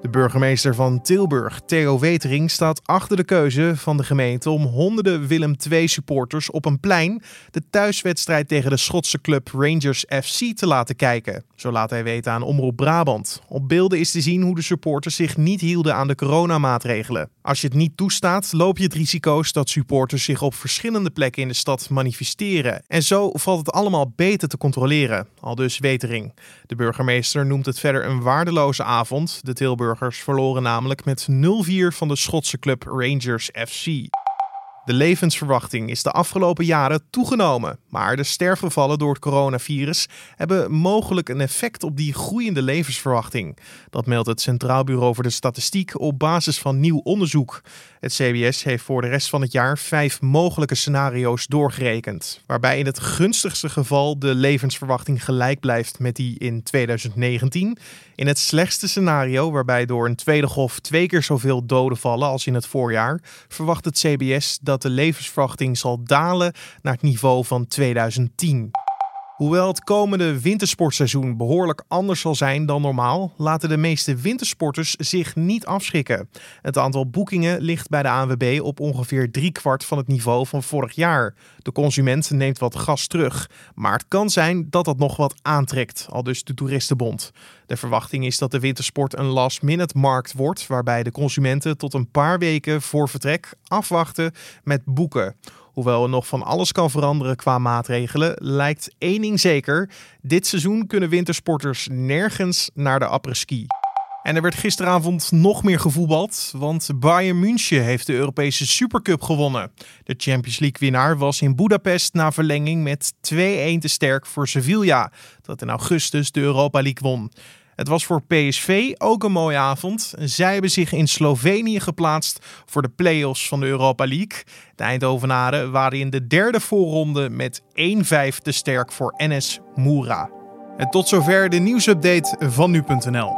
De burgemeester van Tilburg, Theo Wetering, staat achter de keuze van de gemeente om honderden Willem II supporters op een plein de thuiswedstrijd tegen de Schotse club Rangers FC te laten kijken. Zo laat hij weten aan Omroep Brabant. Op beelden is te zien hoe de supporters zich niet hielden aan de coronamaatregelen. Als je het niet toestaat, loop je het risico's dat supporters zich op verschillende plekken in de stad manifesteren. En zo valt het allemaal beter te controleren. Al dus Wetering. De burgemeester noemt het verder een waardeloze avond. De Verloren namelijk met 0-4 van de Schotse club Rangers FC. De levensverwachting is de afgelopen jaren toegenomen, maar de sterfgevallen door het coronavirus hebben mogelijk een effect op die groeiende levensverwachting. Dat meldt het Centraal Bureau voor de Statistiek op basis van nieuw onderzoek. Het CBS heeft voor de rest van het jaar vijf mogelijke scenario's doorgerekend, waarbij in het gunstigste geval de levensverwachting gelijk blijft met die in 2019. In het slechtste scenario, waarbij door een tweede golf twee keer zoveel doden vallen als in het voorjaar, verwacht het CBS dat de levensverwachting zal dalen naar het niveau van 2010. Hoewel het komende wintersportseizoen behoorlijk anders zal zijn dan normaal, laten de meeste wintersporters zich niet afschrikken. Het aantal boekingen ligt bij de ANWB op ongeveer driekwart van het niveau van vorig jaar. De consument neemt wat gas terug, maar het kan zijn dat dat nog wat aantrekt, al dus de Toeristenbond. De verwachting is dat de wintersport een last-minute markt wordt, waarbij de consumenten tot een paar weken voor vertrek afwachten met boeken. Hoewel er nog van alles kan veranderen qua maatregelen, lijkt één ding zeker: dit seizoen kunnen wintersporters nergens naar de après-ski. En er werd gisteravond nog meer gevoetbald, want Bayern München heeft de Europese Supercup gewonnen. De Champions League-winnaar was in Budapest na verlenging met 2-1 te sterk voor Sevilla, dat in augustus de Europa League won. Het was voor PSV ook een mooie avond. Zij hebben zich in Slovenië geplaatst voor de play-offs van de Europa League. De Eindhovenaren waren in de derde voorronde met 1-5 te sterk voor NS Moera. En tot zover de nieuwsupdate van nu.nl.